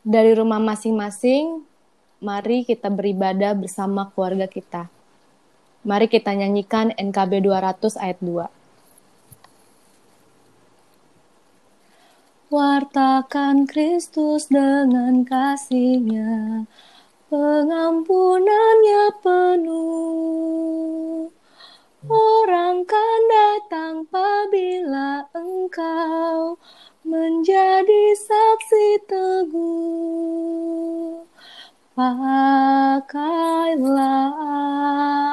Dari rumah masing-masing, mari kita beribadah bersama keluarga kita. Mari kita nyanyikan NKB 200 ayat 2. Wartakan Kristus dengan kasihnya, pengampunannya penuh. Orang kan datang apabila engkau menjadi saksi teguh. Pakailah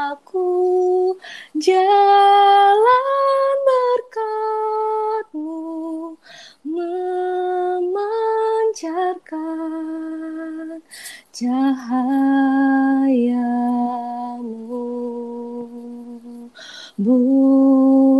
aku jalan berkatmu memancarkan cahayamu. Buatlah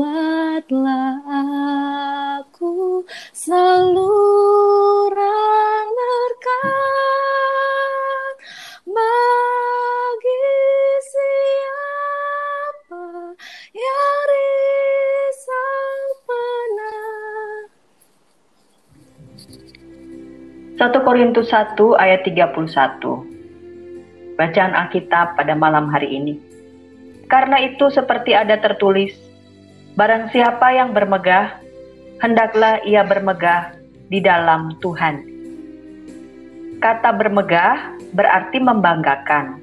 1 Korintus 1 ayat 31 Bacaan Alkitab pada malam hari ini. Karena itu seperti ada tertulis, barang siapa yang bermegah, hendaklah ia bermegah di dalam Tuhan. Kata bermegah berarti membanggakan.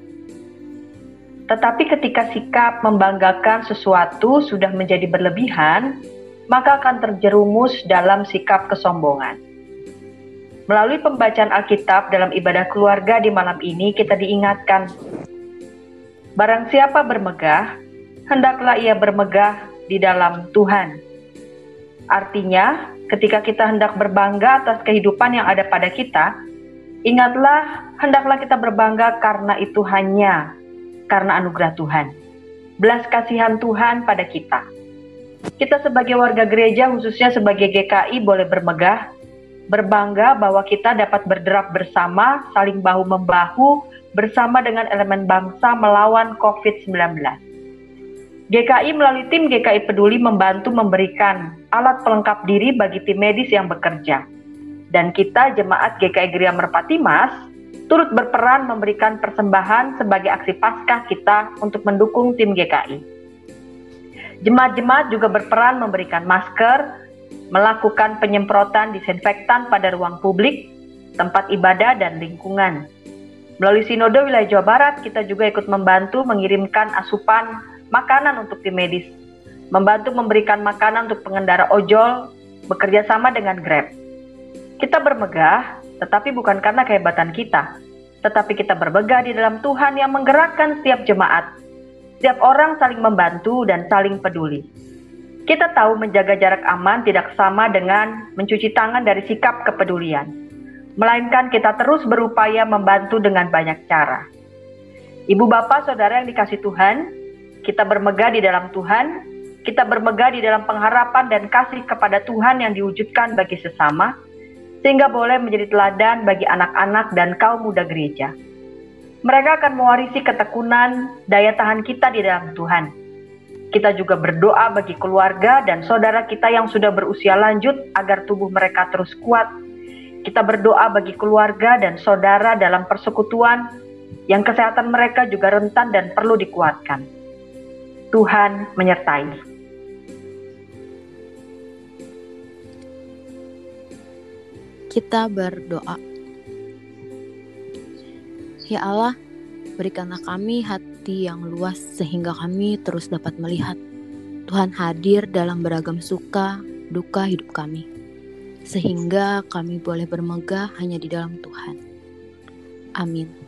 Tetapi ketika sikap membanggakan sesuatu sudah menjadi berlebihan, maka akan terjerumus dalam sikap kesombongan. Melalui pembacaan Alkitab dalam ibadah keluarga di malam ini, kita diingatkan Barang siapa bermegah, hendaklah ia bermegah di dalam Tuhan. Artinya, ketika kita hendak berbangga atas kehidupan yang ada pada kita, ingatlah hendaklah kita berbangga karena itu hanya karena anugerah Tuhan. Belas kasihan Tuhan pada kita. Kita sebagai warga gereja khususnya sebagai GKI boleh bermegah, berbangga bahwa kita dapat berderap bersama, saling bahu-membahu, bersama dengan elemen bangsa melawan COVID-19. GKI melalui tim GKI Peduli membantu memberikan alat pelengkap diri bagi tim medis yang bekerja. Dan kita jemaat GKI Geria Merpati Mas turut berperan memberikan persembahan sebagai aksi paskah kita untuk mendukung tim GKI. Jemaat-jemaat juga berperan memberikan masker, melakukan penyemprotan disinfektan pada ruang publik, tempat ibadah, dan lingkungan. Melalui Sinode Wilayah Jawa Barat, kita juga ikut membantu mengirimkan asupan makanan untuk tim medis, membantu memberikan makanan untuk pengendara ojol, bekerja sama dengan Grab. Kita bermegah, tetapi bukan karena kehebatan kita, tetapi kita bermegah di dalam Tuhan yang menggerakkan setiap jemaat. Setiap orang saling membantu dan saling peduli. Kita tahu menjaga jarak aman tidak sama dengan mencuci tangan dari sikap kepedulian melainkan kita terus berupaya membantu dengan banyak cara. Ibu bapak saudara yang dikasih Tuhan, kita bermegah di dalam Tuhan, kita bermegah di dalam pengharapan dan kasih kepada Tuhan yang diwujudkan bagi sesama, sehingga boleh menjadi teladan bagi anak-anak dan kaum muda gereja. Mereka akan mewarisi ketekunan daya tahan kita di dalam Tuhan. Kita juga berdoa bagi keluarga dan saudara kita yang sudah berusia lanjut agar tubuh mereka terus kuat kita berdoa bagi keluarga dan saudara dalam persekutuan yang kesehatan mereka juga rentan dan perlu dikuatkan. Tuhan menyertai. Kita berdoa. Ya Allah, berikanlah kami hati yang luas sehingga kami terus dapat melihat Tuhan hadir dalam beragam suka, duka hidup kami sehingga kami boleh bermegah hanya di dalam Tuhan. Amin.